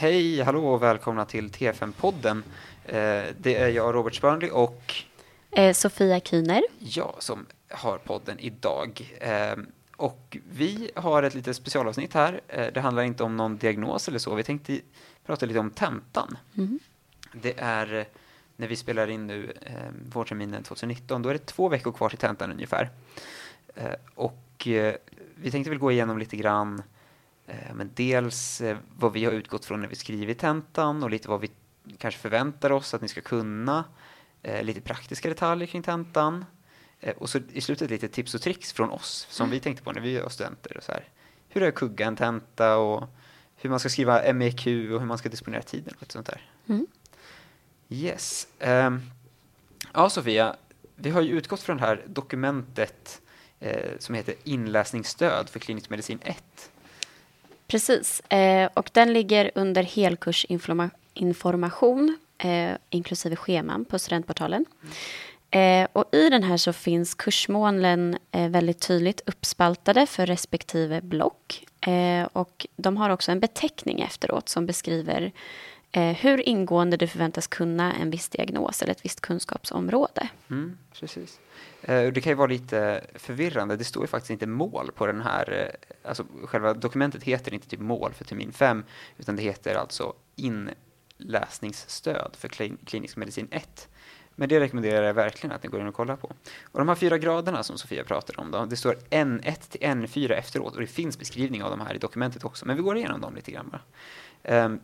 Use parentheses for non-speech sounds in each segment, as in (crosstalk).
Hej, hallå och välkomna till TFM-podden. Eh, det är jag, Robert Spörnli och Eh, Sofia Kühner. jag som har podden idag. Eh, och vi har ett litet specialavsnitt här. Det handlar inte om någon diagnos eller så. Vi tänkte prata lite om tentan. Mm. Det är när vi spelar in nu vårterminen 2019, då är det två veckor kvar till tentan ungefär. Och vi tänkte väl gå igenom lite grann, men dels eh, vad vi har utgått från när vi skrivit tentan och lite vad vi kanske förväntar oss att ni ska kunna. Eh, lite praktiska detaljer kring tentan. Eh, och så i slutet lite tips och tricks från oss som vi tänkte på när vi var studenter. Och så här. Hur är kugga en tenta och hur man ska skriva MEQ och hur man ska disponera tiden och lite sånt där. Mm. Yes. Ehm, ja, Sofia, vi har ju utgått från det här dokumentet eh, som heter Inläsningsstöd för klinisk medicin 1. Precis. Eh, och den ligger under helkursinformation, eh, inklusive scheman på studentportalen. Eh, och I den här så finns kursmålen eh, väldigt tydligt uppspaltade för respektive block. Eh, och de har också en beteckning efteråt som beskriver Eh, hur ingående du förväntas kunna en viss diagnos eller ett visst kunskapsområde. Mm, precis. Eh, det kan ju vara lite förvirrande. Det står ju faktiskt inte mål på den här, eh, alltså själva dokumentet heter inte typ mål för termin 5, utan det heter alltså inläsningsstöd för klin- klinisk medicin 1. Men det rekommenderar jag verkligen att ni går in och kollar på. Och de här fyra graderna som Sofia pratade om, då, det står N1 till N4 efteråt och det finns beskrivning av de här i dokumentet också, men vi går igenom dem lite grann bara. Ehm,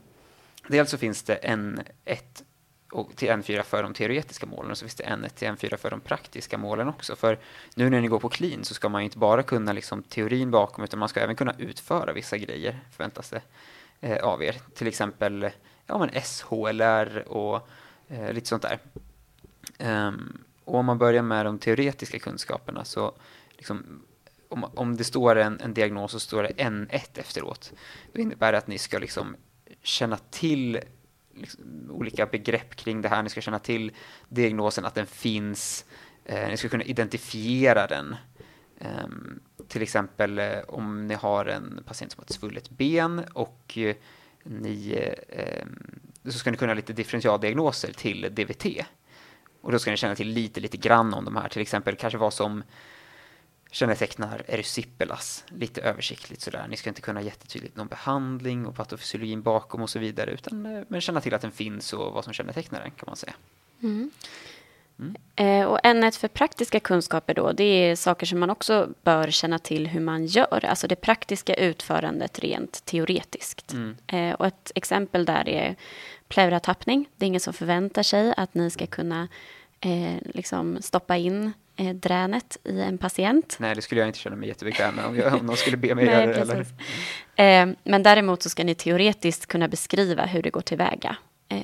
dels så finns det N1 och till N4 för de teoretiska målen och så finns det N1 till N4 för de praktiska målen också. För nu när ni går på clean så ska man ju inte bara kunna liksom teorin bakom utan man ska även kunna utföra vissa grejer förväntas det eh, av er. Till exempel ja, men SHLR och eh, lite sånt där. Um, och om man börjar med de teoretiska kunskaperna så liksom, om, om det står en, en diagnos så står det N1 efteråt. Då innebär det att ni ska liksom känna till liksom, olika begrepp kring det här. Ni ska känna till diagnosen, att den finns. Eh, ni ska kunna identifiera den. Um, till exempel eh, om ni har en patient som har ett svullet ben och eh, ni, eh, så ska ni kunna lite differentialdiagnoser till DVT. Och då ska ni känna till lite, lite grann om de här. Till exempel kanske vad som kännetecknar erysipelas lite översiktligt sådär. Ni ska inte kunna jättetydligt någon behandling och patofysiologin bakom och så vidare utan eh, men känna till att den finns och vad som kännetecknar den kan man säga. Mm. Eh, och N1 för praktiska kunskaper då, det är saker som man också bör känna till hur man gör, alltså det praktiska utförandet rent teoretiskt. Mm. Eh, och ett exempel där är pleuratappning. Det är ingen som förväntar sig att ni ska kunna eh, liksom stoppa in eh, dränet i en patient. Nej, det skulle jag inte känna mig jättebekväm med om, jag, om någon skulle be mig Nej, göra det. Eh, men däremot så ska ni teoretiskt kunna beskriva hur det går tillväga. Eh,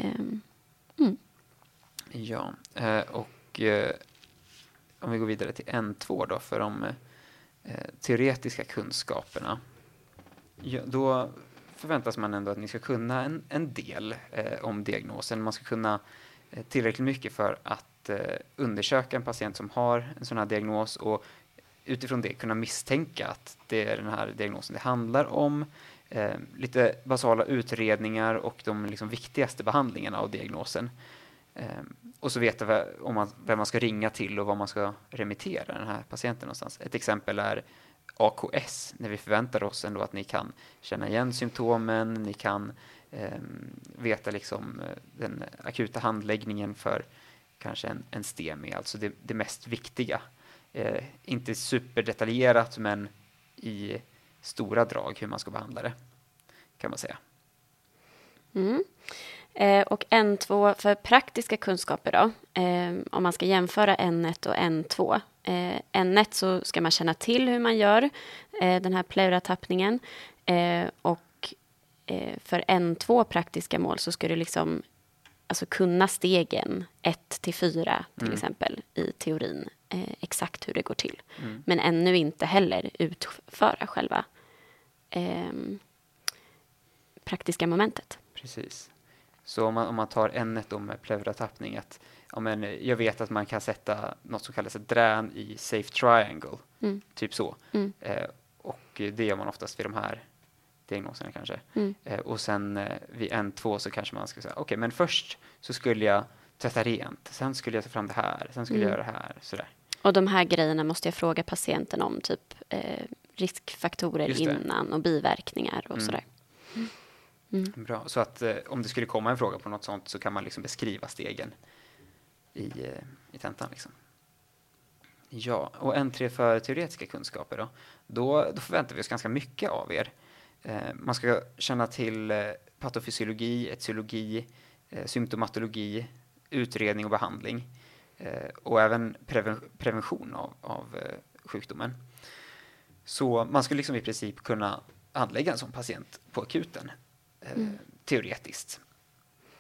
Ja, eh, och eh, om vi går vidare till N2 då för de teoretiska kunskaperna. Ja, då förväntas man ändå att ni ska kunna en, en del om diagnosen. Man ska kunna tillräckligt mycket för att eh, undersöka en patient som har en sån här diagnos och utifrån det kunna misstänka att det är den här diagnosen det handlar om. Eh, lite basala utredningar och de liksom viktigaste behandlingarna av diagnosen. Eh, och så veta vem, om man, vem man ska ringa till och vad man ska remittera den här patienten någonstans. Ett exempel är AKS, när vi förväntar oss ändå att ni kan känna igen symptomen, ni kan eh, veta liksom eh, den akuta handläggningen för kanske en, en STEMI, alltså det, det mest viktiga. Eh, inte superdetaljerat, men i stora drag hur man ska behandla det, kan man säga. Mm. Eh, och N2 för praktiska kunskaper då, eh, om man ska jämföra N1 och N2. Eh, N1 så ska man känna till hur man gör eh, den här pleuratappningen eh, och eh, för N2 praktiska mål så ska du liksom alltså kunna stegen 1 till 4 till Mm. exempel i teorin eh, exakt hur det går till. Mm. Men ännu inte heller utföra själva ehm, praktiska momentet. Precis. Så om man, om man tar ämnet då med pleuratappning, att ja, men, eh, jag vet att man kan sätta något som kallas drän i safe triangle, Mm. typ så. Mm. Eh, och det gör man oftast vid de här diagnoserna kanske. Mm. Eh, och sen eh, vid N2 så kanske man ska säga, okej, men först så skulle jag tvätta rent, sen skulle jag ta fram det här, sen skulle Mm. jag göra det här, sådär. Och de här grejerna måste jag fråga patienten om, typ eh, riskfaktorer innan och biverkningar och Mm. sådär. Bra, så att eh, om det skulle komma en fråga på något sånt så kan man liksom beskriva stegen i, eh, i tentan. Liksom. Ja, och N3 för teoretiska kunskaper då? Då, då förväntar vi oss ganska mycket av er. Eh, man ska känna till eh, patofysiologi, etiologi, eh, symptomatologi, utredning och behandling eh, och även preven prevention av, av sjukdomen. Så man skulle liksom i princip kunna anlägga en sån patient på akuten, eh, teoretiskt.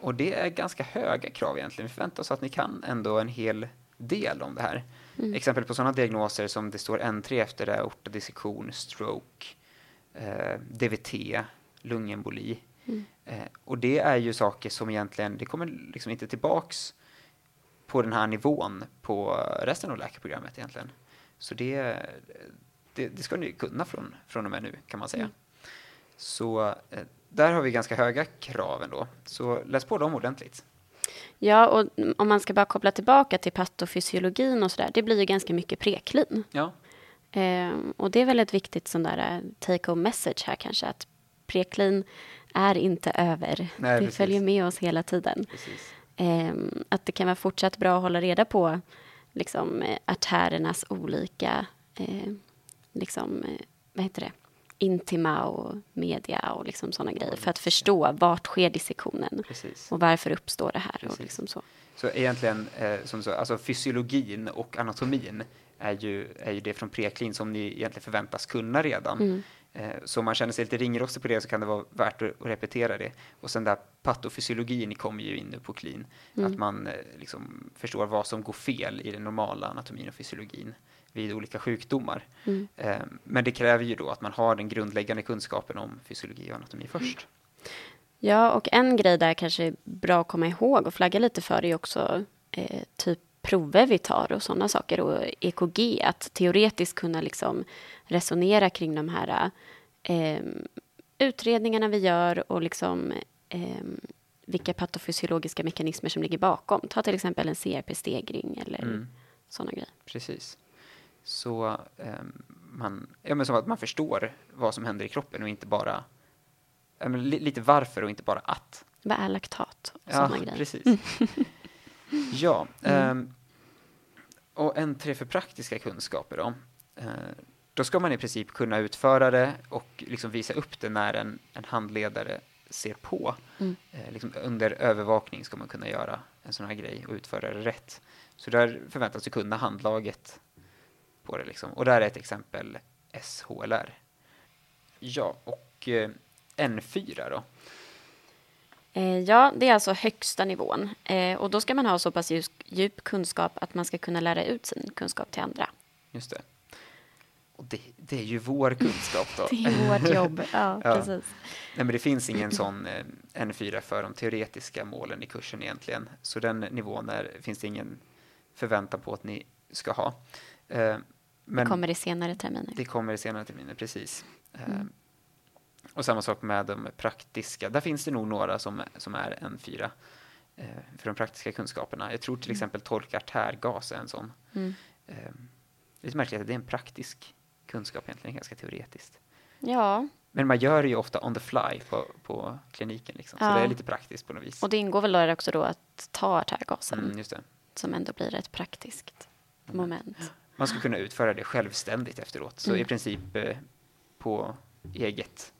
Och det är ganska höga krav egentligen. Vi förväntar oss att ni kan ändå en hel del om det här. Exempel på sådana diagnoser som det står N3 efter är aortadissektion, stroke, eh, DVT, lungemboli. Eh, och det är ju saker som egentligen, det kommer liksom inte tillbaks på den här nivån på resten av läkarprogrammet egentligen. Så det, det, det ska ni kunna från, från och med nu kan man säga. Så eh, där har vi ganska höga krav ändå. Så läs på dem ordentligt. Ja, och om man ska bara koppla tillbaka till patofysiologin och sådär, det blir ju ganska mycket preklin. Ja, Ehm, och det är väl ett viktigt sån där eh, take home message här kanske, att preklin är inte över. Nej, det precis. följer med oss hela tiden. Ehm, att det kan vara fortsatt bra att hålla reda på liksom, eh, artärernas olika, eh, liksom, eh, vad heter det, intima och media och liksom sådana grejer för att förstå vart sker dissektionen precis. och varför uppstår det här och liksom så. Så egentligen, eh, som så, alltså fysiologin och anatomin är ju, är ju det från preklin som ni egentligen förväntas kunna redan. Mm. Eh, så om man känner sig lite ringrostig på det så kan det vara värt att, repetera det. Och sen där patofysiologin kommer ju in nu på klin. Mm. Att man eh, liksom förstår vad som går fel i den normala anatomin och fysiologin vid olika sjukdomar. Mm. Eh, men det kräver ju då att man har den grundläggande kunskapen om fysiologi och anatomi först. Ja, och en grej där kanske är bra att komma ihåg och flagga lite för är också eh, typ prover vi tar och sådana saker och EKG, att teoretiskt kunna liksom resonera kring de här eh, utredningarna vi gör och liksom eh, vilka patofysiologiska mekanismer som ligger bakom. Ta till exempel en CRP-stegring eller Mm. sådana grejer. Precis. Så ehm, man, ja, men som att man förstår vad som händer i kroppen och inte bara ja, li, lite varför och inte bara att. Vad är laktat? Och Ja, grejer. precis. (laughs) ja, ehm, och en tre för praktiska kunskaper då. Eh, då ska man i princip kunna utföra det och liksom visa upp det när en, en handledare ser på. Mm. Eh, liksom under övervakning ska man kunna göra en sån här grej och utföra det rätt. Så där förväntas du kunna handlaget på det liksom. Och där är ett exempel SHLR. Ja, och eh, N4 då. Eh, ja, det är alltså högsta nivån. Eh, och då ska man ha så pass djup, kunskap att man ska kunna lära ut sin kunskap till andra. Just det. Och det, det är ju vår kunskap då. (laughs) Det är vårt jobb. Ja, (laughs) Ja. precis. Nej, men det finns ingen sån eh, N4 för de teoretiska målen i kursen egentligen. Så den nivån är, finns det ingen förväntan på att ni ska ha. Men Det kommer i senare terminer. det kommer i senare terminer, precis. Mm. Och samma sak med de praktiska. Där finns det nog några som, som är N4 eh, för de praktiska kunskaperna. Jag tror till exempel tork artärgas är en sån. Mm. Eh, lite märkligt att det är en praktisk kunskap egentligen, ganska teoretiskt. Ja, Men man gör det ju ofta on the fly på, på kliniken. Liksom. Så Ja. det är lite praktiskt på något vis. och det ingår väl där också då att ta artärgasen Mm, just det. som ändå blir ett praktiskt moment. Man ska kunna utföra det självständigt efteråt. Så Mm. i princip eh, på eget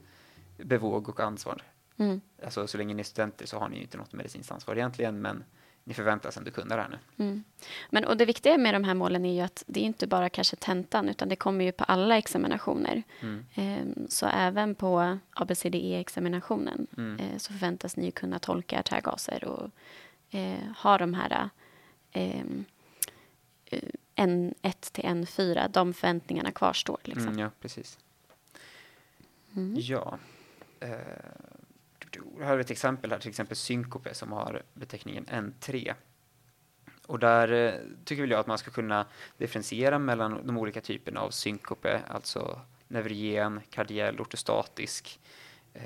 bevåg och ansvar. Mm. Alltså så länge ni är studenter så har ni ju inte något medicinskt ansvar egentligen, men ni förväntas ändå kunna det här nu. Mm. Men, och det viktiga med de här målen är ju att det är inte bara kanske tentan utan det kommer ju på alla examinationer. Mm. Ehm, Så även på ABCDE-examinationen Mm. eh, så förväntas ni ju kunna tolka artärgaser och eh, ha de här ehm, eh, N1 till N4, de förväntningarna kvarstår. Liksom. Mm, ja, precis. Mm. Ja. Eh, här har vi ett exempel här, till exempel synkope som har beteckningen N3. Och där eh, tycker väl jag att man ska kunna differentiera mellan de olika typerna av synkope, alltså neurogen, kardiell, ortostatisk. Eh,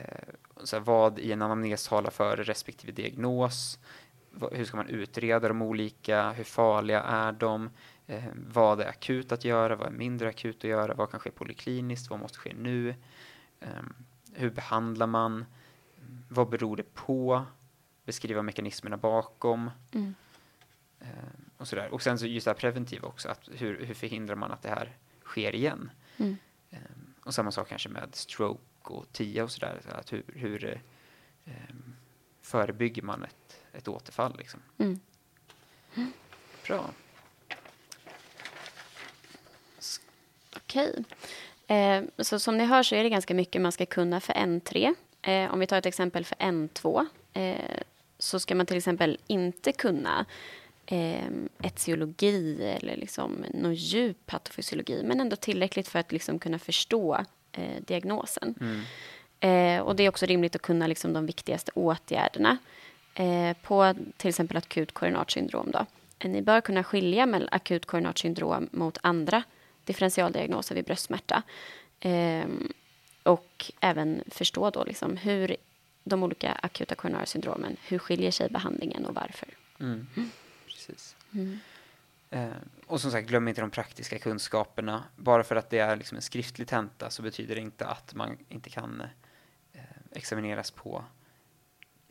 så här, vad i en anamnes talar för respektive diagnos? Hur ska man utreda de olika? Hur farliga är de? Eh, vad är akut att göra? Vad är mindre akut att göra? Vad kan ske polikliniskt? Vad måste ske nu? Ehm, hur behandlar man? Vad beror det på? Beskriva mekanismerna bakom. Mm. Ehm, och, sådär. och sen så just det här preventiva också. Att hur, hur förhindrar man att det här sker igen? Mm. Ehm, och samma sak kanske med stroke och TIA och sådär. Så att hur hur eh, förebygger man ett, ett återfall? Liksom. Mm. Bra. Okej. Eh, så som ni hör så är det ganska mycket man ska kunna för N3. Eh, om vi tar ett exempel för N2 eh, så ska man till exempel inte kunna eh, etiologi eller liksom någon djup patofysiologi men ändå tillräckligt för att liksom kunna förstå eh, diagnosen. Mm. Eh, och det är också rimligt att kunna liksom de viktigaste åtgärderna eh, på till exempel akut koronart syndrom. Då. Ni bör kunna skilja mellan akut koronart syndrom mot andra differentialdiagnoser vid bröstsmärta. Eh, och även förstå då liksom hur de olika akuta koronara syndromen, hur skiljer sig behandlingen och varför. Mm. Precis. Mm. Eh, och som sagt, glöm inte de praktiska kunskaperna. Bara för att det är liksom en skriftlig tenta så betyder det inte att man inte kan eh, examineras på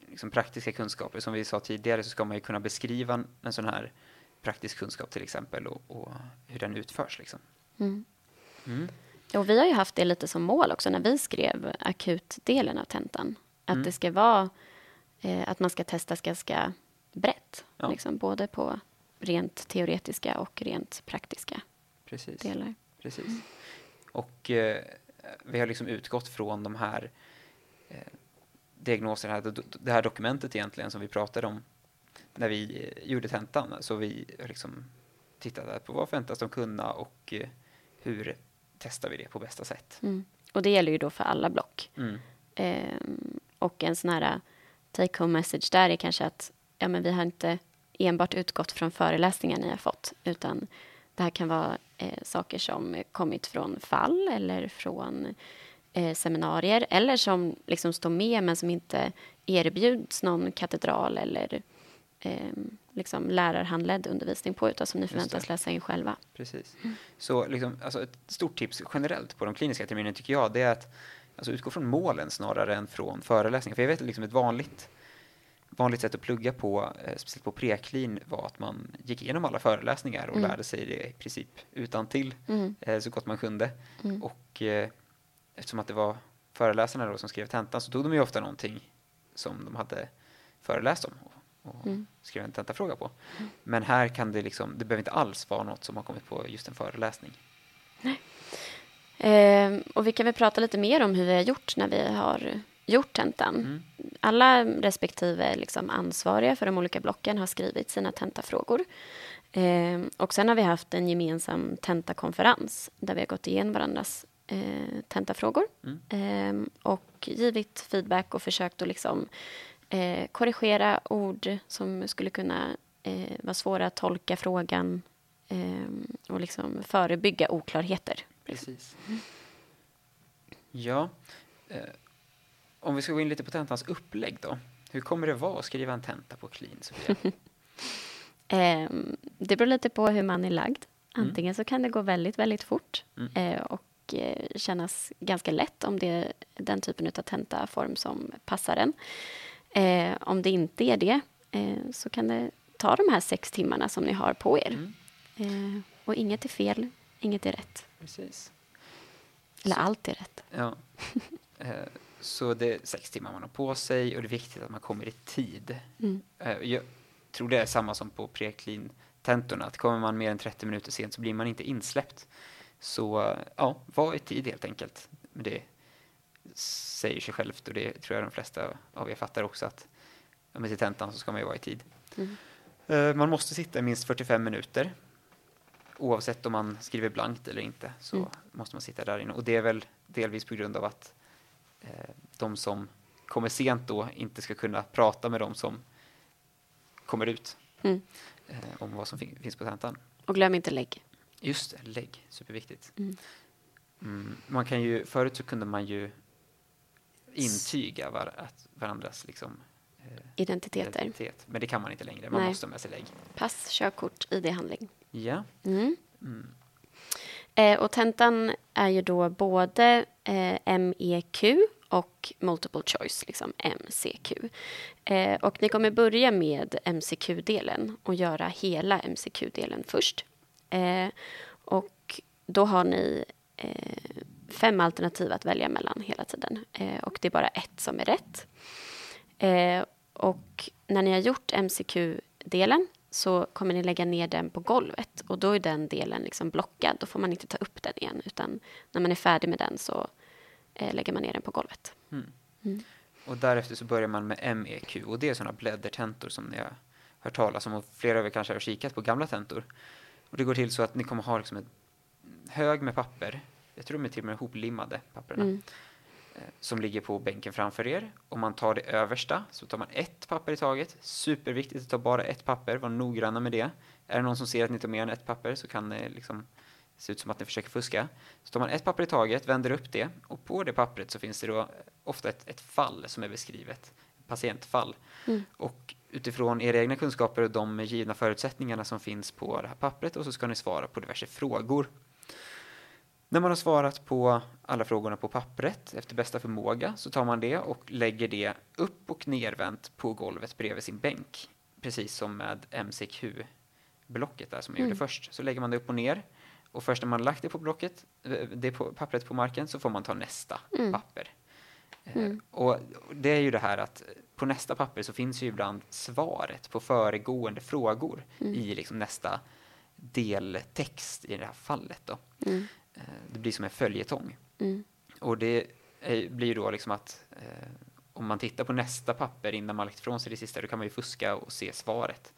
liksom praktiska kunskaper. Som vi sa tidigare så ska man ju kunna beskriva en, en sån här praktisk kunskap till exempel och, och hur den utförs. Liksom. Mm. Mm. Och vi har ju haft det lite som mål också när vi skrev akutdelen av tentan. Att Mm. det ska vara eh, att man ska testas ganska brett. Ja. Liksom, både på rent teoretiska och rent praktiska Precis. delar. Precis. Och eh, vi har liksom utgått från de här eh, diagnoserna, det, det här dokumentet egentligen som vi pratade om när vi eh, gjorde tentan. Så vi liksom tittat på vad förväntas de kunna och eh, hur testar vi det på bästa sätt. Mm. Och det gäller ju då för alla block. Mm. Ehm, och en sån här take home message där är kanske att ja, men vi har inte enbart utgått från föreläsningar ni har fått utan det här kan vara eh, saker som kommit från fall eller från eh, seminarier eller som liksom står med men som inte erbjuds någon katedral eller eh, liksom lärarhandledd undervisning på utan som ni förväntas läsa in själva. Precis. Så liksom, alltså ett stort tips generellt på de kliniska terminerna tycker jag det är att alltså, utgå från målen snarare än från föreläsningar. För jag vet liksom ett vanligt, vanligt sätt att plugga på, eh, speciellt på preklin, var att man gick igenom alla föreläsningar och Mm. lärde sig det i princip utan till Mm. eh, så gott man kunde. Mm. Och eh, eftersom att det var föreläsarna då som skrev tentan så tog de ju ofta någonting som de hade föreläst om och, och Mm. skrev en tentafråga på. Men här kan det liksom, det behöver inte alls vara något som har kommit på just en föreläsning. Ehm, och vi kan väl prata lite mer om hur vi har gjort när vi har gjort tentan. Mm. Alla respektive liksom ansvariga för de olika blocken har skrivit sina tentafrågor. Ehm, och sen har vi haft en gemensam tentakonferens där vi har gått igenom varandras eh, tentafrågor Mm. ehm, och givit feedback och försökt att liksom, eh, korrigera ord som skulle kunna eh, vara svåra att tolka frågan ehm, och liksom förebygga oklarheter. Precis. Ja, eh, om vi ska gå in lite på tentans upplägg då. Hur kommer det vara att skriva en tenta på clean, Sofia? (laughs) Ehm, det beror lite på hur man är lagd. Mm. Antingen så kan det gå väldigt, väldigt fort Mm. eh, och eh, kännas ganska lätt om det är den typen av tentaform som passar en. Eh, om det inte är det eh, så kan det ta de här sex timmarna som ni har på er. Mm. Eh, och inget är fel, inget är rätt. Precis. Eller Så- allt är rätt. Ja. Eh, Så det är sex timmar man har på sig och det är viktigt att man kommer i tid. Mm. Eh, Jag tror det är samma som på preklin-tentorna, att kommer man mer än 30 minuter sent så blir man inte insläppt. Så eh, ja, var i tid helt enkelt. Men det säger sig självt och det tror jag de flesta av er fattar också att men till tentan så ska man ju vara i tid. Mm. Eh, Man måste sitta i minst 45 minuter. Oavsett om man skriver blankt eller inte så Mm. måste man sitta där inne. Och det är väl delvis på grund av att eh, de som kommer sent då inte ska kunna prata med de som kommer ut Mm. eh, om vad som fin- finns på tentan. Och glöm inte lägg. Just det, lägg. Superviktigt. Mm. Mm, man kan ju, förut så kunde man ju intyga var, att varandras liksom, Identiteter. identitet. Men det kan man inte längre, man Nej. måste ha med sig lägg. Pass, körkort, ID-handling. Ja, Mm. Eh, och tentan är ju då både eh, MEQ och multiple choice, liksom MCQ. Eh, och ni kommer börja med MCQ-delen och göra hela MCQ-delen först. Eh, och då har ni eh, fem alternativ att välja mellan hela tiden. Eh, och det är bara ett som är rätt. Eh, och när ni har gjort MCQ-delen så kommer ni lägga ner den på golvet och då är den delen liksom blockad. Då får man inte ta upp den igen utan när man är färdig med den så eh, lägger man ner den på golvet. och därefter så börjar man med MEQ och det är sådana bläddertentor som ni har hört talas om och flera av er kanske har kikat på gamla tentor. Och det går till så att ni kommer ha liksom en hög med papper, jag tror de är till och med hoplimmade papperna, Mm. eh, som ligger på bänken framför er. Om man tar det översta så tar man ett papper i taget. Superviktigt att ta bara ett papper, var noggranna med det. Är det någon som ser att ni tar mer än ett papper så kan det liksom se ut som att ni försöker fuska. Så tar man ett papper i taget, vänder upp det och på det pappret så finns det då ofta ett, ett fall som är beskrivet, patientfall. Mm. Och utifrån era egna kunskaper och de givna förutsättningarna som finns på det här pappret och så ska ni svara på diverse frågor. När man har svarat på alla frågorna på pappret efter bästa förmåga så tar man det och lägger det upp och nervänt på golvet bredvid sin bänk. Precis som med MCQ-blocket där som jag Mm. gjorde först. Så lägger man det upp och ner och först när man lagt det på blocket, eh, det på pappret på marken så får man ta nästa Mm. papper. Eh, Mm. Och det är ju det här att på nästa papper så finns ju ibland svaret på föregående frågor Mm. i liksom nästa deltext i det här fallet. Då. Mm. Eh, Det blir som en följetong. Mm. Och det är, blir ju då liksom att eh, om man tittar på nästa papper innan man lagt ifrån sig det sista, då kan man ju fuska och se svaret.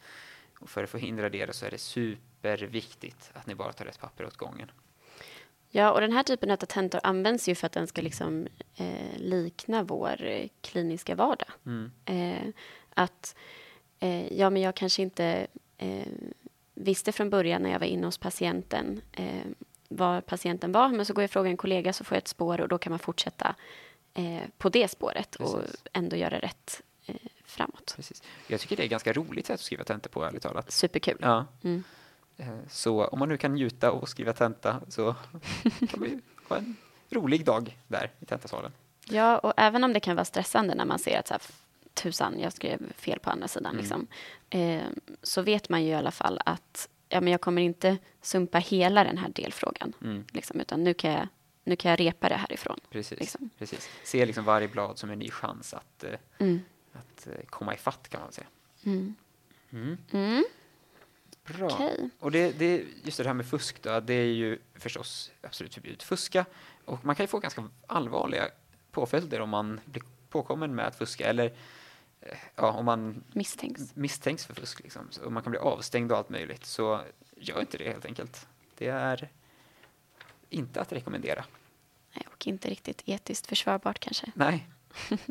Och för att förhindra det så är det superviktigt att ni bara tar rätt papper åt gången. Ja, och den här typen av tentor används ju för att den ska liksom, eh, likna vår eh, kliniska vardag. Mm. Eh, att eh, ja, men jag kanske inte eh, visste från början när jag var inne hos patienten eh, var patienten var, men så går jag och frågar en kollega så får jag ett spår och då kan man fortsätta eh, på det spåret och Precis. ändå göra rätt eh, framåt. Precis. Jag tycker det är ganska roligt sätt att skriva tentor på, ärligt talat. Superkul. Ja. Mm. Eh, Så om man nu kan njuta och skriva tenta så (laughs) kan vi ha en rolig dag där i tentasalen. Ja, och även om det kan vara stressande när man ser att så här, tusan, jag skrev fel på andra sidan, Mm. liksom, eh, så vet man ju i alla fall att ja, men jag kommer inte sumpa hela den här delfrågan, Mm. liksom, utan nu kan, jag, nu kan jag repa det härifrån. Precis. Liksom. Precis. Se liksom varje blad som en ny chans att, eh, Mm. att eh, komma ifatt kan man säga. Mm. Mm. Mm. Bra. Okej. Och det, det, just det här med fusk då, det är ju förstås absolut förbjudet fuska. Och man kan ju få ganska allvarliga påföljder om man blir påkommen med att fuska eller ja, om man Misstänks. misstänks för fusk. Liksom. Så man kan bli avstängd och allt möjligt. Så gör inte det helt enkelt. Det är inte att rekommendera. Nej, Och inte riktigt etiskt försvarbart kanske. Nej. (laughs)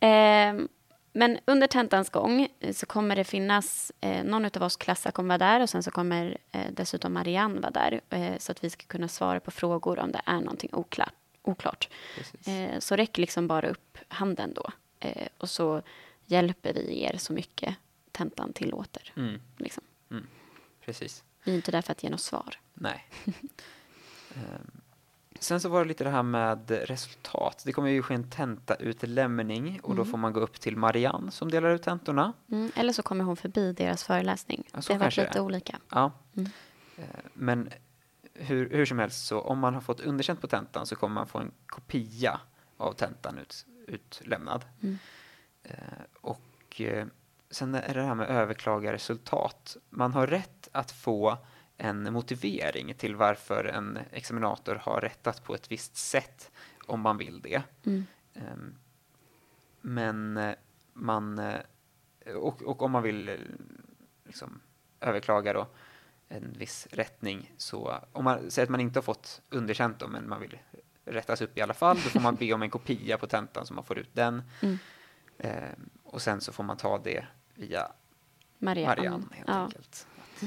Ehm, men under tentans gång eh, så kommer det finnas, eh, någon av oss klassar kommer vara där och sen så kommer eh, dessutom Marianne vara där eh, så att vi ska kunna svara på frågor om det är någonting oklart. oklart. Eh, så räcker liksom bara upp handen då eh, och så hjälper vi er så mycket tentan tillåter. Mm, Liksom. precis. Vi är inte där för att ge något svar. Nej. (laughs) Ehm, Sen så var det lite det här med resultat. Det kommer ju ske en tentautlämning och då Mm. får man gå upp till Marianne som delar ut tentorna. Mm, eller så kommer hon förbi deras föreläsning. Ja, det har varit lite olika. Ja. Mm. Eh, Men hur, hur som helst, så om man har fått underkänt på tentan så kommer man få en kopia av tentan ut, utlämnad. Mm. Eh, Och eh, sen är det här med överklaga resultat. Man har rätt att få en motivering till varför en examinator har rättat på ett visst sätt om man vill det. Mm. Ehm, Men eh, man, och, och om man vill liksom överklaga då en viss rättning så om man säger att man inte har fått underkänt då, men man vill rättas upp i alla fall, då får man be om en kopia på tentan så man får ut den. Mm. Ehm, och sen så får man ta det via Marianne. Marianne helt ja. enkelt. Att,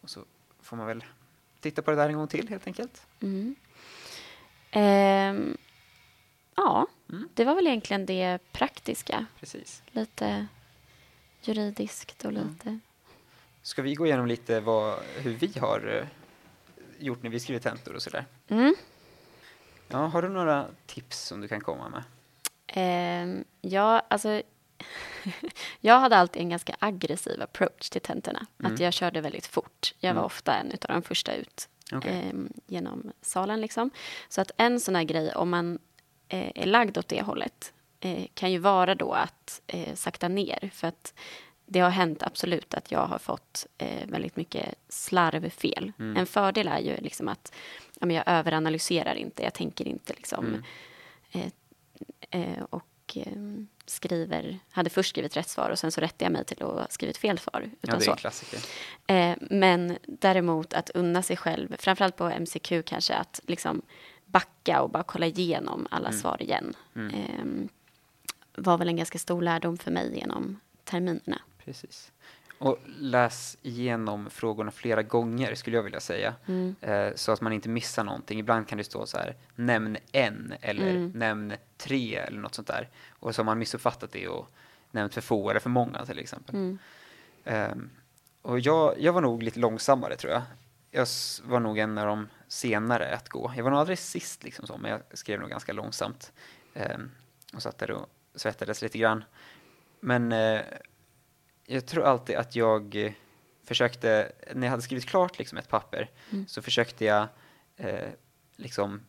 och så får man väl titta på det där en gång till helt enkelt. Mm. Ehm, ja, Mm. det var väl egentligen det praktiska. Precis. Lite juridiskt och Mm. lite... Ska vi gå igenom lite vad, hur vi har eh, gjort när vi skriver tentor och sådär? Mm. Ja, har du några tips som du kan komma med? Ehm, ja, alltså... (laughs) jag hade alltid en ganska aggressiv approach till tentorna. Mm. Att jag körde väldigt fort. Jag var Mm. ofta en av de första ut Okej. ehm, genom salen. Liksom. Så att en sån här grej, om man eh, är lagd åt det hållet, eh, kan ju vara då att eh, sakta ner. För att det har hänt absolut att jag har fått eh, väldigt mycket slarvfel. Mm. En fördel är ju liksom att ja, men jag överanalyserar inte, jag tänker inte liksom Mm. eh, eh, och eh, skriver, hade först skrivit rätt svar och sen så rättade jag mig till att ha skrivit fel svar. Ja, Utan det är en klassiker. Eh, men däremot att unna sig själv, framförallt på MCQ kanske, att liksom backa och bara kolla igenom alla Mm. svar igen. Mm. Eh, var väl en ganska stor lärdom för mig genom terminerna. Precis. Och läs igenom frågorna flera gånger skulle jag vilja säga. Mm. Eh, så att man inte missar någonting. Ibland kan det stå så här, nämn en eller Mm. nämn tre eller något sånt där. Och så har man missuppfattat det och nämnt för få eller för många till exempel. Mm. Ehm, och jag, jag var nog lite långsammare tror jag. Jag var nog en av de senare att gå. Jag var nog aldrig sist liksom så, men jag skrev nog ganska långsamt. Ehm, och satt där och svettades lite grann. Men eh, jag tror alltid att jag eh, försökte, när jag hade skrivit klart liksom ett papper, Mm. så försökte jag eh, liksom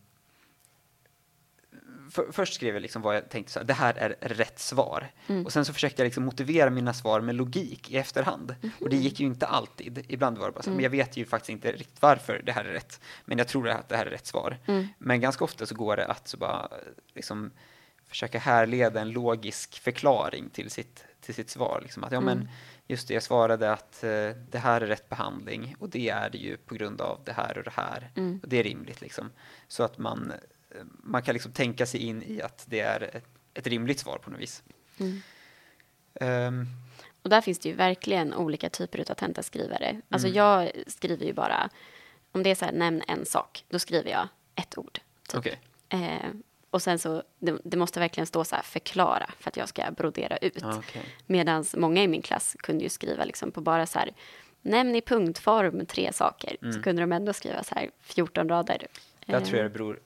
för, först skrev jag liksom vad jag tänkte så här, det här är rätt svar. Mm. Och sen så försökte jag liksom motivera mina svar med logik i efterhand. Och det gick ju inte alltid. Ibland var det bara så, Mm. men jag vet ju faktiskt inte riktigt varför det här är rätt. Men jag tror att det här är rätt svar. Mm. Men ganska ofta så går det att så bara liksom försöka härleda en logisk förklaring till sitt, till sitt svar. Liksom att, ja, men Mm. just det, jag svarade att eh, det här är rätt behandling och det är det ju på grund av det här och det här. Mm. Och det är rimligt liksom. Så att man, eh, man kan liksom tänka sig in i att det är ett, ett rimligt svar på något vis. Mm. Ehm, Och där finns det ju verkligen olika typer av tentaskrivare. Alltså Mm. jag skriver ju bara, om det är så här, nämn en sak, då skriver jag ett ord. Typ. Okej. Eh, och sen så, det, det måste verkligen stå så här, förklara, för att jag ska brodera ut. Ja, okej. Medan många i min klass kunde ju skriva liksom på bara så här, nämn i punktform tre saker. Mm. Så kunde de ändå skriva så här 14 rader. Eh, tror jag det beror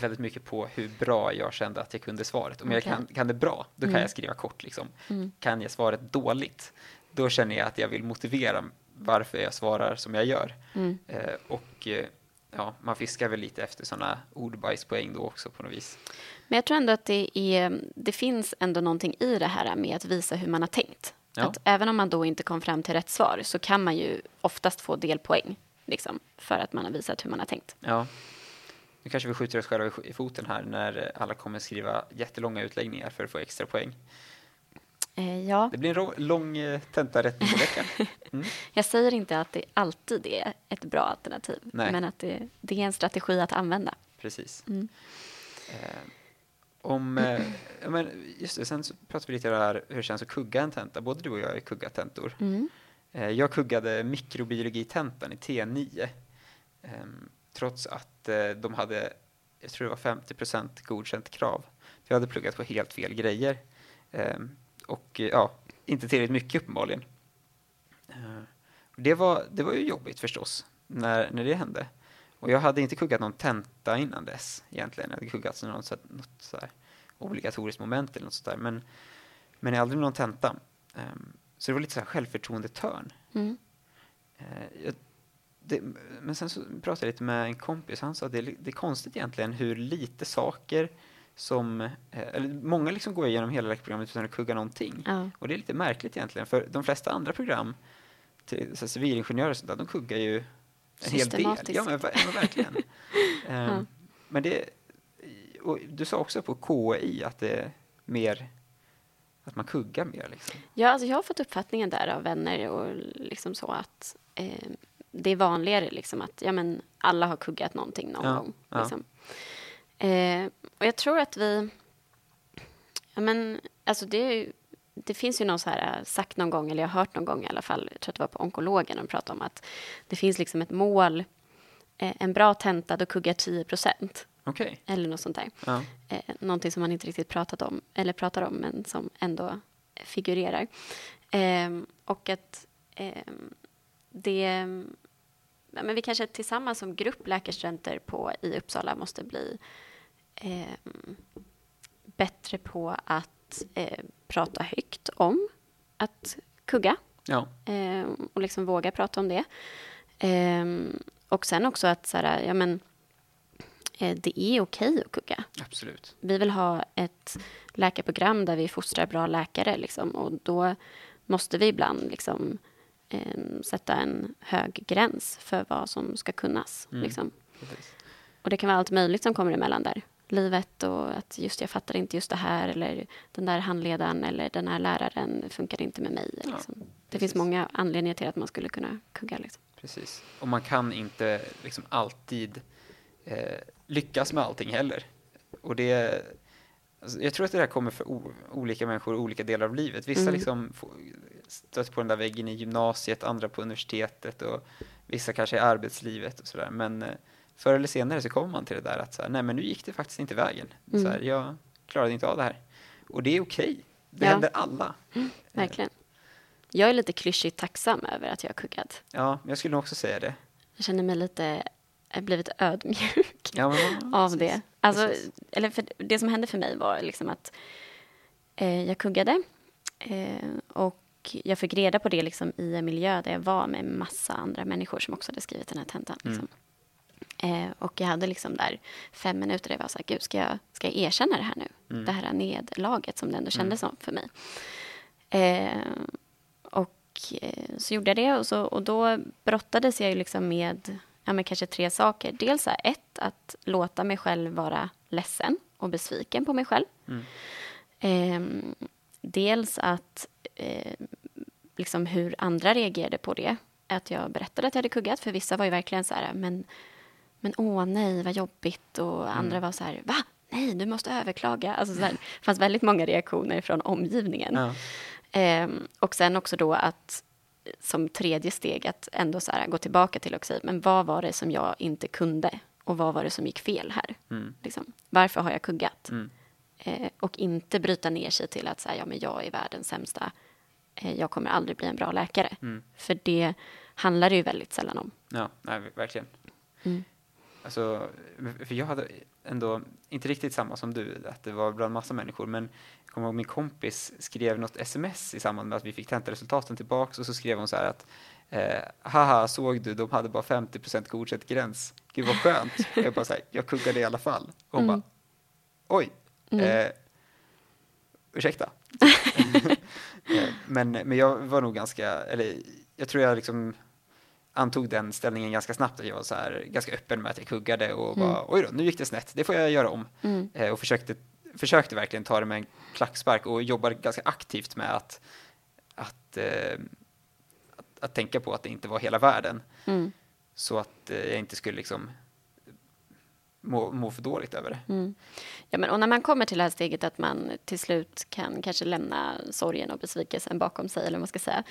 väldigt mycket på hur bra jag kände att jag kunde svaret. Om jag Okej. kan, kan det bra, då kan Mm. jag skriva kort. Liksom. Mm. Kan jag svaret dåligt, då känner jag att jag vill motivera varför jag svarar som jag gör. Mm. Eh, och eh, ja, man fiskar väl lite efter sådana ordbajspoäng då också på något vis. Men jag tror ändå att det, är, det finns ändå någonting i det här med att visa hur man har tänkt. Ja. Att även om man då inte kom fram till rätt svar så kan man ju oftast få delpoäng. Liksom, för att man har visat hur man har tänkt. Ja. Nu kanske vi skjuter oss själva i foten här när alla kommer skriva jättelånga utläggningar för att få extra poäng. Eh, ja, Det blir en lång eh, tentarättningsvecka. (laughs) Mm. jag säger inte att det alltid är ett bra alternativ. Nej. Men att det, det är en strategi att använda. Precis. Mm. Eh, om, eh, men just det, sen så pratade vi lite om det här hur det känns att kugga en tenta. Både du och jag har ju kuggat tentor. Mm. Eh, jag kuggade mikrobiologitentan i T9. ehm, trots att eh, de hade, jag tror det var 50% godkänt krav. För jag hade pluggat på helt fel grejer. Ehm, och eh, ja, inte tillräckligt mycket uppenbarligen. Eh, det, var, det var ju jobbigt förstås, när, när det hände. Och jag hade inte kuggat någon tenta innan dess egentligen. Jag hade kuggat något, så, något så här obligatoriskt moment eller något sånt där. Men, men aldrig någon tenta. Ehm, så det var lite så här självförtroende-törn. Mm. Jag, det, men sen så pratade jag lite med en kompis, han sa att det, det är konstigt egentligen hur lite saker som, eh, eller många liksom går igenom hela läkarprogrammet utan att kugga någonting. Ja. Och det är lite märkligt egentligen, för de flesta andra program, till så civilingenjörer och sånt där, de kuggar ju en hel del. Ja, men, men verkligen. (laughs) Ehm, Ja. Men det, och du sa också på KI att det är mer, att man kuggar mer liksom. Ja, alltså jag har fått uppfattningen där av vänner och liksom så att eh, det är vanligare liksom att ja, men alla har kuggat någonting någon Ja, gång. ja. Eh, och jag tror att vi... Ja, men, alltså det, det finns ju någon så här, eh, sagt någon gång, eller jag har hört någon gång i alla fall, jag tror att det var på onkologen, de pratade om att det finns liksom ett mål, eh, en bra tenta, då kuggar 10 procent. Okej. Eller något sånt där. Ja. Eh, någonting som man inte riktigt pratat om, eller pratar om, men som ändå figurerar. Ehm, och att ehm, det... Men vi kanske tillsammans som grupp läkarstudenter på, i Uppsala måste bli ehm, bättre på att eh, prata högt om att kugga Ja. Ehm, och liksom våga prata om det. Ehm, och sen också att så här, ja, men, eh, det är okej att kugga. Absolut. Vi vill ha ett läkarprogram där vi fostrar bra läkare liksom, och då måste vi ibland liksom, ehm, sätta en hög gräns för vad som ska kunnas. Mm. Liksom. Och det kan vara allt möjligt som kommer emellan där. Livet och att just jag fattar inte just det här eller den där handledaren eller den här läraren funkar inte med mig. Ja, Liksom. det finns många anledningar till att man skulle kunna kugga. Liksom. Precis. Och man kan inte liksom alltid eh, lyckas med allting heller. Och det, alltså, jag tror att det där kommer för olika människor i olika delar av livet. Vissa Mm. liksom stöter på den där väggen i gymnasiet, andra på universitetet och vissa kanske i arbetslivet och sådär. Men eh, förr eller senare så kommer man till det där att så här, nej men nu gick det faktiskt inte vägen. Mm. Så här, jag klarade inte av det här. Och det är okej. Det Ja. händer alla. Verkligen. Jag är lite klyschigt tacksam över att jag har kuggat. Ja, jag skulle nog också säga det. Jag känner mig lite, blivit ödmjuk Ja, men, (laughs) av precis. det. Alltså, Precis. eller för det som hände för mig var liksom att eh, jag kuggade eh, och jag fick reda på det liksom i en miljö där jag var med massa andra människor som också hade skrivit den här tentan. Liksom. Eh, och jag hade liksom där fem minuter där jag var så här, gud, ska jag, ska jag erkänna det här nu? Det här nederlaget som det ändå kändes som för mig. Eh, och eh, så gjorde jag det och, så, och då brottades jag ju liksom med ja, men kanske tre saker. Dels här, ett, att låta mig själv vara ledsen och besviken på mig själv. Ehm, dels att eh, liksom hur andra reagerade på det. Att jag berättade att jag hade kuggat, för vissa var ju verkligen så här, men, men åh nej, vad jobbigt. Och andra var så här, va? Nej, du måste överklaga. Alltså så här, det fanns väldigt många reaktioner från omgivningen. Ja. Ehm, och sen också då att som tredje steg att ändå så här, gå tillbaka till och säga, men vad var det som jag inte kunde? Och vad var det som gick fel här? Mm. Liksom, varför har jag kuggat? Mm. Eh, och inte bryta ner sig till att säga, ja men jag är världens sämsta. Eh, jag kommer aldrig bli en bra läkare. Mm. För det handlar det ju väldigt sällan om. Ja, nej, verkligen. Mm. Alltså, för jag hade ändå inte riktigt samma som du, att det var bland massa människor, men jag kommer ihåg min kompis skrev något sms i samband med att vi fick tentaresultaten tillbaks och så skrev hon så här att eh, haha, såg du, de hade bara 50% godkänt gräns. Gud vad skönt. Jag bara så här, jag kuggade i alla fall. Och hon Mm. bara, oj, eh, ursäkta. (laughs) Eh, men, men jag var nog ganska, eller jag tror jag liksom antog den ställningen ganska snabbt. Att jag var så här, ganska öppen med att jag kuggade och bara, oj då, nu gick det snett, det får jag göra om. Mm. Eh, och försökte, försökte verkligen ta det med en klackspark och jobbade ganska aktivt med att, att, eh, att, att tänka på att det inte var hela världen. Mm. Så att eh, jag inte skulle liksom må, må för dåligt över det. Mm. Ja, men, och när man kommer till det här steget att man till slut kan kanske lämna sorgen och besvikelsen bakom sig, eller vad man ska säga,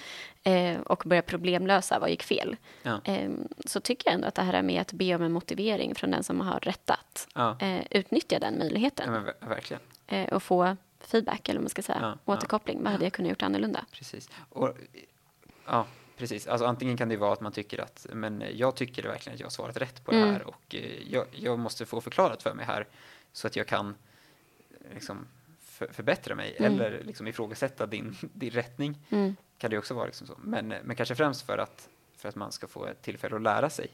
eh, och börja problemlösa vad gick fel, Ja. eh, så tycker jag ändå att det här med att be om en motivering från den som har rättat, Ja. eh, utnyttja den Ja, möjligheten men ver- verkligen. eh, och få feedback, eller vad man ska säga, Ja, ja. återkoppling. Vad hade jag kunnat gjort annorlunda? Precis. Och, ja, precis. Alltså antingen kan det vara att man tycker att, men jag tycker verkligen att jag har svarat rätt på det Mm. här och eh, jag, jag måste få förklarat för mig här så att jag kan eh, liksom för, förbättra mig Mm. eller liksom ifrågasätta din, (laughs) din rättning. Mm. Kan det också vara liksom så. Men, men kanske främst för att, för att man ska få ett tillfälle att lära sig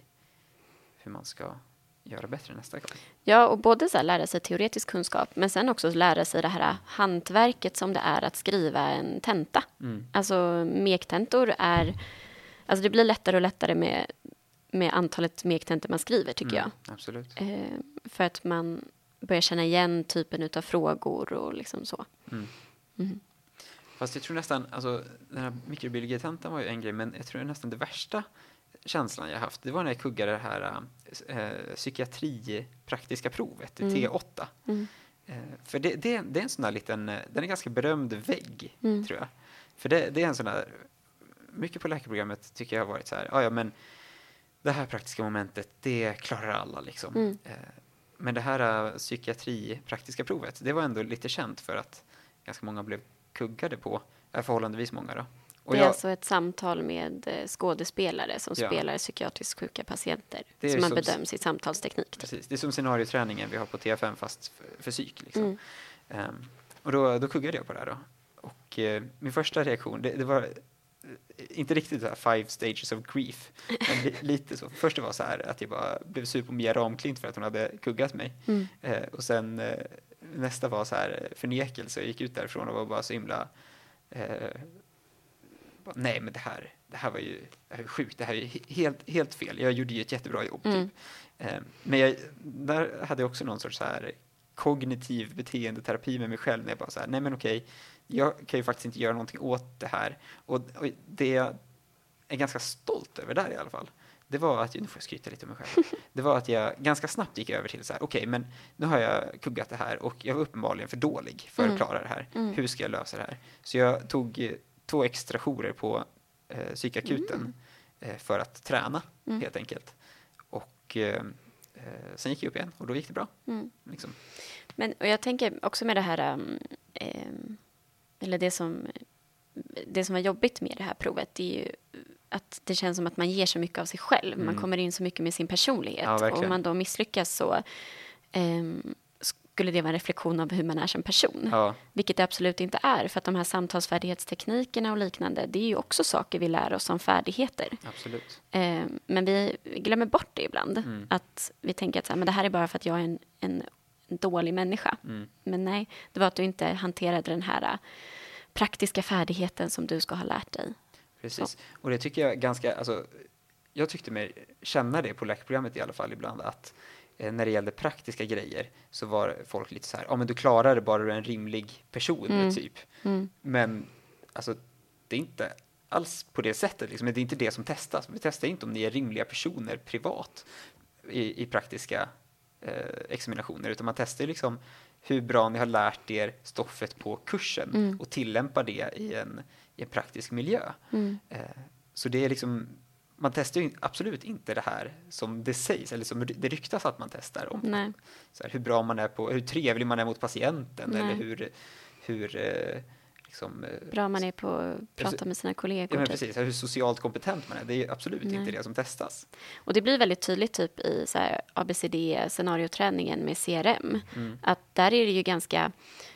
hur man ska göra bättre nästa gång. Ja, och både så här, lära sig teoretisk kunskap, men sen också lära sig det här hantverket som det är att skriva en tenta. Mm. Alltså mektentor är... Alltså det blir lättare och lättare med, med antalet mektentor man skriver, tycker Mm, Absolut. jag. Eh, för att man börjar känna igen typen av frågor och liksom så. Mm. Mm. Fast jag tror nästan, alltså den här mikrobiologitentan var ju en grej, men jag tror nästan det värsta känslan jag haft, det var när jag kuggade det här äh, psykiatri praktiska provet, Mm. T8. Mm. Eh, för det, det, det är en sån där liten, eh, den är ganska berömd vägg, Mm. tror jag. För det, det är en sån där, mycket på läkarprogrammet tycker jag har varit så här, "Ah, ja men det här praktiska momentet, det klarar alla liksom. Mm. Eh, Men det här uh, psykiatri praktiska provet, det var ändå lite känt för att ganska många blev kuggade på, äh, förhållandevis många då. Det är jag, alltså ett samtal med eh, skådespelare som ja. spelar psykiatriskt sjuka patienter. som man som, bedöms i samtalsteknik. Typ. Precis, det är som scenarioträningen vi har på TFM fast för, för psyk. Liksom. Mm. Um, och då, då kuggade jag på det här då. Och uh, min första reaktion, det, det var inte riktigt så här five stages of grief, men li, (laughs) lite så. Först det var så här att jag bara blev sur på Mia Ramklint för att hon hade kuggat mig. Mm. Eh, och sen eh, nästa var så här förnekelse. Jag gick ut därifrån och var bara så himla eh, bara, nej men det här, det här var ju det här är sjukt, det här är helt, helt fel. Jag gjorde ju ett jättebra jobb. Mm. Typ. Eh, men jag, där hade jag också någon sorts så här kognitiv beteendeterapi med mig själv när jag bara så här, nej men okej, jag kan ju faktiskt inte göra någonting åt det här. Och, och det jag är ganska stolt över där i alla fall, det var att, nu får jag skryta lite om mig själv, (laughs) det var att jag ganska snabbt gick över till så här, okej, okay, men nu har jag kuggat det här och jag var uppenbarligen för dålig för mm. att klara det här. Mm. Hur ska jag lösa det här? Så jag tog två extra jourer på eh, psykakuten mm. eh, för att träna, mm. helt enkelt. Och eh, eh, sen gick jag upp igen och då gick det bra. Mm. Liksom. Men, och jag tänker också med det här, um, um, eller det som, det som var jobbigt med det här provet, det är ju att det känns som att man ger så mycket av sig själv. Mm. Man kommer in så mycket med sin personlighet. Ja, och om man då misslyckas så um, skulle det vara en reflektion av hur man är som person. Ja. Vilket det absolut inte är, för att de här samtalsfärdighetsteknikerna och liknande, det är ju också saker vi lär oss som färdigheter. Absolut. Eh, men vi glömmer bort det ibland. Mm. Att vi tänker att så här, men det här är bara för att jag är en, en dålig människa. Mm. Men nej, det var att du inte hanterade den här äh, praktiska färdigheten som du ska ha lärt dig. Precis, så. och det tycker jag ganska, alltså, jag tyckte mig känna det på läkarprogrammet i alla fall ibland, att när det gällde praktiska grejer så var folk lite så här, ja men du klarar det bara du är en rimlig person mm. typ. Mm. Men alltså, det är inte alls på det sättet, liksom. det är inte det som testas. Vi testar inte om ni är rimliga personer privat i, i praktiska eh, examinationer, utan man testar liksom hur bra ni har lärt er stoffet på kursen mm. och tillämpar det i en, i en praktisk miljö. Mm. Eh, så det är liksom, man testar ju absolut inte det här som det sägs, eller som det ryktas att man testar. Om så här, hur bra man är på, hur trevlig man är mot patienten, Nej. eller hur, hur eh, liksom, eh, Bra man är på att prata med sina kollegor. Ja, men typ. precis, hur socialt kompetent man är. Det är absolut Nej. inte det som testas. Och det blir väldigt tydligt typ i så här, ABCD scenarioträningen med CRM. Mm. Att där är det ju ganska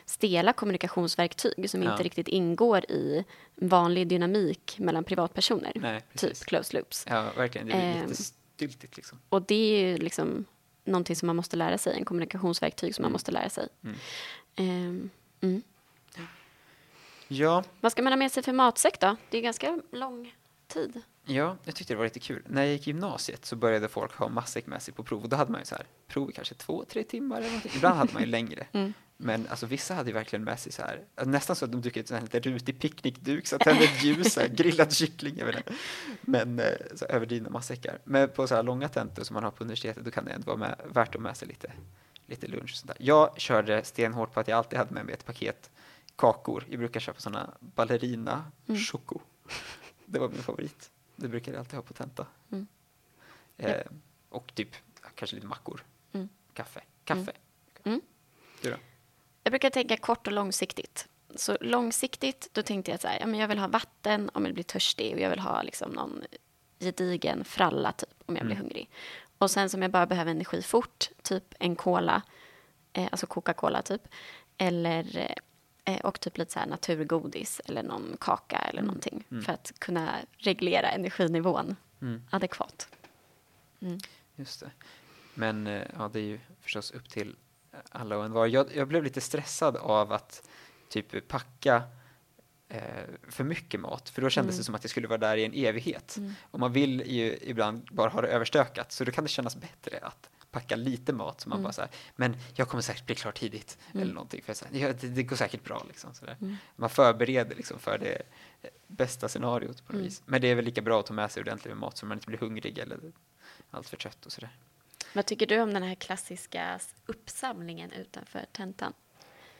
stela kommunikationsverktyg som ja. inte riktigt ingår i vanlig dynamik mellan privatpersoner. Nej, typ close loops. Ja, verkligen. Det är eh, lite styltigt liksom. Och det är ju liksom någonting som man måste lära sig, en kommunikationsverktyg som man måste lära sig. Mm. Um, mm. Ja. Vad ska man ha med sig för matsäck då? Det är ganska lång tid. Ja, jag tyckte det var lite kul. När jag gick i gymnasiet så började folk ha matsäck med sig på prov. Och då hade man ju så här, prov i kanske två, tre timmar eller någonting. Ibland hade man ju (laughs) längre. Mm. Men alltså vissa hade ju verkligen med sig så här, nästan så att de dukade ut en lite rutig picknickduk, så tände ett ljus, här, (laughs) grillad kyckling, jag vet inte. Men eh, så överdrivna matsäckar. Men på så här långa tentor som man har på universitetet, då kan det ändå vara med, värt att med sig lite, lite lunch. Och sånt där. Jag körde stenhårt på att jag alltid hade med mig ett paket kakor. Jag brukar köpa sådana ballerina mm. choco. (laughs) Det var min favorit. Det brukar jag alltid ha på tenta. Mm. Eh, och typ kanske lite mackor. Mm. Kaffe. Kaffe. Mm. mm. Du då? Jag brukar tänka kort och långsiktigt. Så långsiktigt, då tänkte jag så här, ja, men jag vill ha vatten om jag blir törstig och jag vill ha liksom någon gedigen fralla typ om jag blir mm. hungrig. Och sen som jag bara behöver energi fort, typ en cola, eh, alltså Coca-Cola typ, eller eh, Eh, och typ lite så här naturgodis eller någon kaka eller mm. någonting mm. för att kunna reglera energinivån mm. adekvat. Mm. Just det. Men eh, ja, det är ju förstås upp till alla och en var. Jag, jag blev lite stressad av att typ packa eh, för mycket mat, för då kändes mm. det som att jag skulle vara där i en evighet. Mm. Och man vill ju ibland bara ha det överstökat, så då kan det kännas bättre att packa lite mat så man mm. bara så här, men jag kommer säkert bli klar tidigt mm. eller någonting. För så här, ja, det, det, går säkert bra liksom. Så mm. Man förbereder liksom för det bästa scenariot på något mm. vis. Men det är väl lika bra att ta med sig ordentligt med mat så man inte blir hungrig eller allt för trött och sådär. Vad tycker du om den här klassiska uppsamlingen utanför tentan?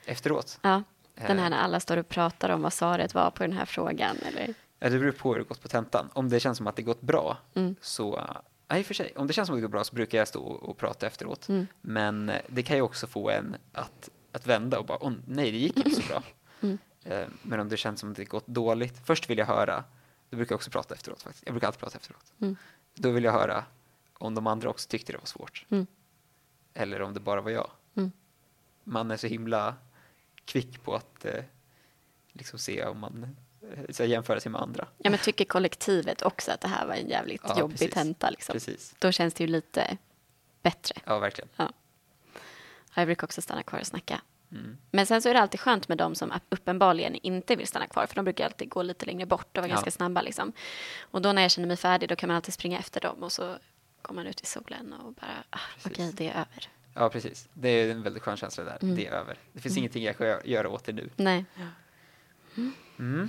Efteråt? Ja, den här när alla står och pratar om vad svaret var på den här frågan eller? Ja, det beror på hur det gått på tentan. Om det känns som att det gått bra mm. så och för sig. Om det känns som att det går bra så brukar jag stå och, prata efteråt. Mm. Men eh, det kan ju också få en att, att vända och bara, åh nej, det gick inte så bra. (laughs) Mm. Eh, Men om det känns som att det gått dåligt, först vill jag höra, då brukar jag också prata efteråt faktiskt. Jag brukar alltid prata efteråt. Mm. Då vill jag höra om de andra också tyckte det var svårt. Mm. Eller om det bara var jag. Mm. Man är så himla kvick på att eh, liksom se om man eh, så jämföra sig med andra. Ja, men tycker kollektivet också att det här var en jävligt Ja, jobbig precis. tenta? Liksom. Precis. Då känns det ju lite bättre. Ja, verkligen. Ja, Jag brukar också stanna kvar och snacka. Mm. Men sen så är det alltid skönt med de som uppenbarligen inte vill stanna kvar, för de brukar alltid gå lite längre bort och vara Ja. ganska snabba. Liksom. Och då när jag känner mig färdig, då kan man alltid springa efter dem och så man ut i solen och bara, ah, okej, det är över. Ja, precis. Det är en väldigt skön känsla där. Mm. Det är över. Det finns ingenting jag kan göra åt det nu. Nej. Mm.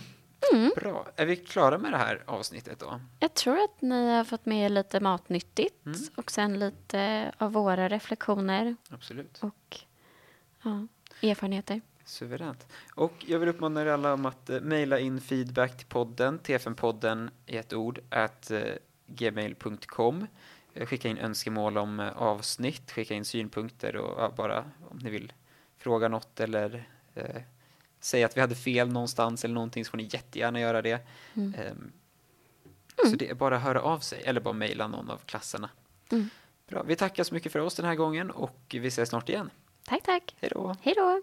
Bra. Är vi klara med det här avsnittet då? Jag tror att ni har fått med er lite matnyttigt Mm. och sen lite av våra reflektioner Absolut. och ja, erfarenheter. Suveränt. Och jag vill uppmana er alla om att eh, mejla in feedback till podden, tfnpodden i ett ord, at eh, gmail.com. Skicka in önskemål om eh, avsnitt, skicka in synpunkter och bara om ni vill fråga något eller eh, säga att vi hade fel någonstans eller någonting så får ni jättegärna göra det. Mm. Ehm, Så det är bara att höra av sig eller bara mejla någon av klasserna. Mm. Bra. Vi tackar så mycket för oss den här gången och vi ses snart igen. Tack, tack. Hej då! Hej då.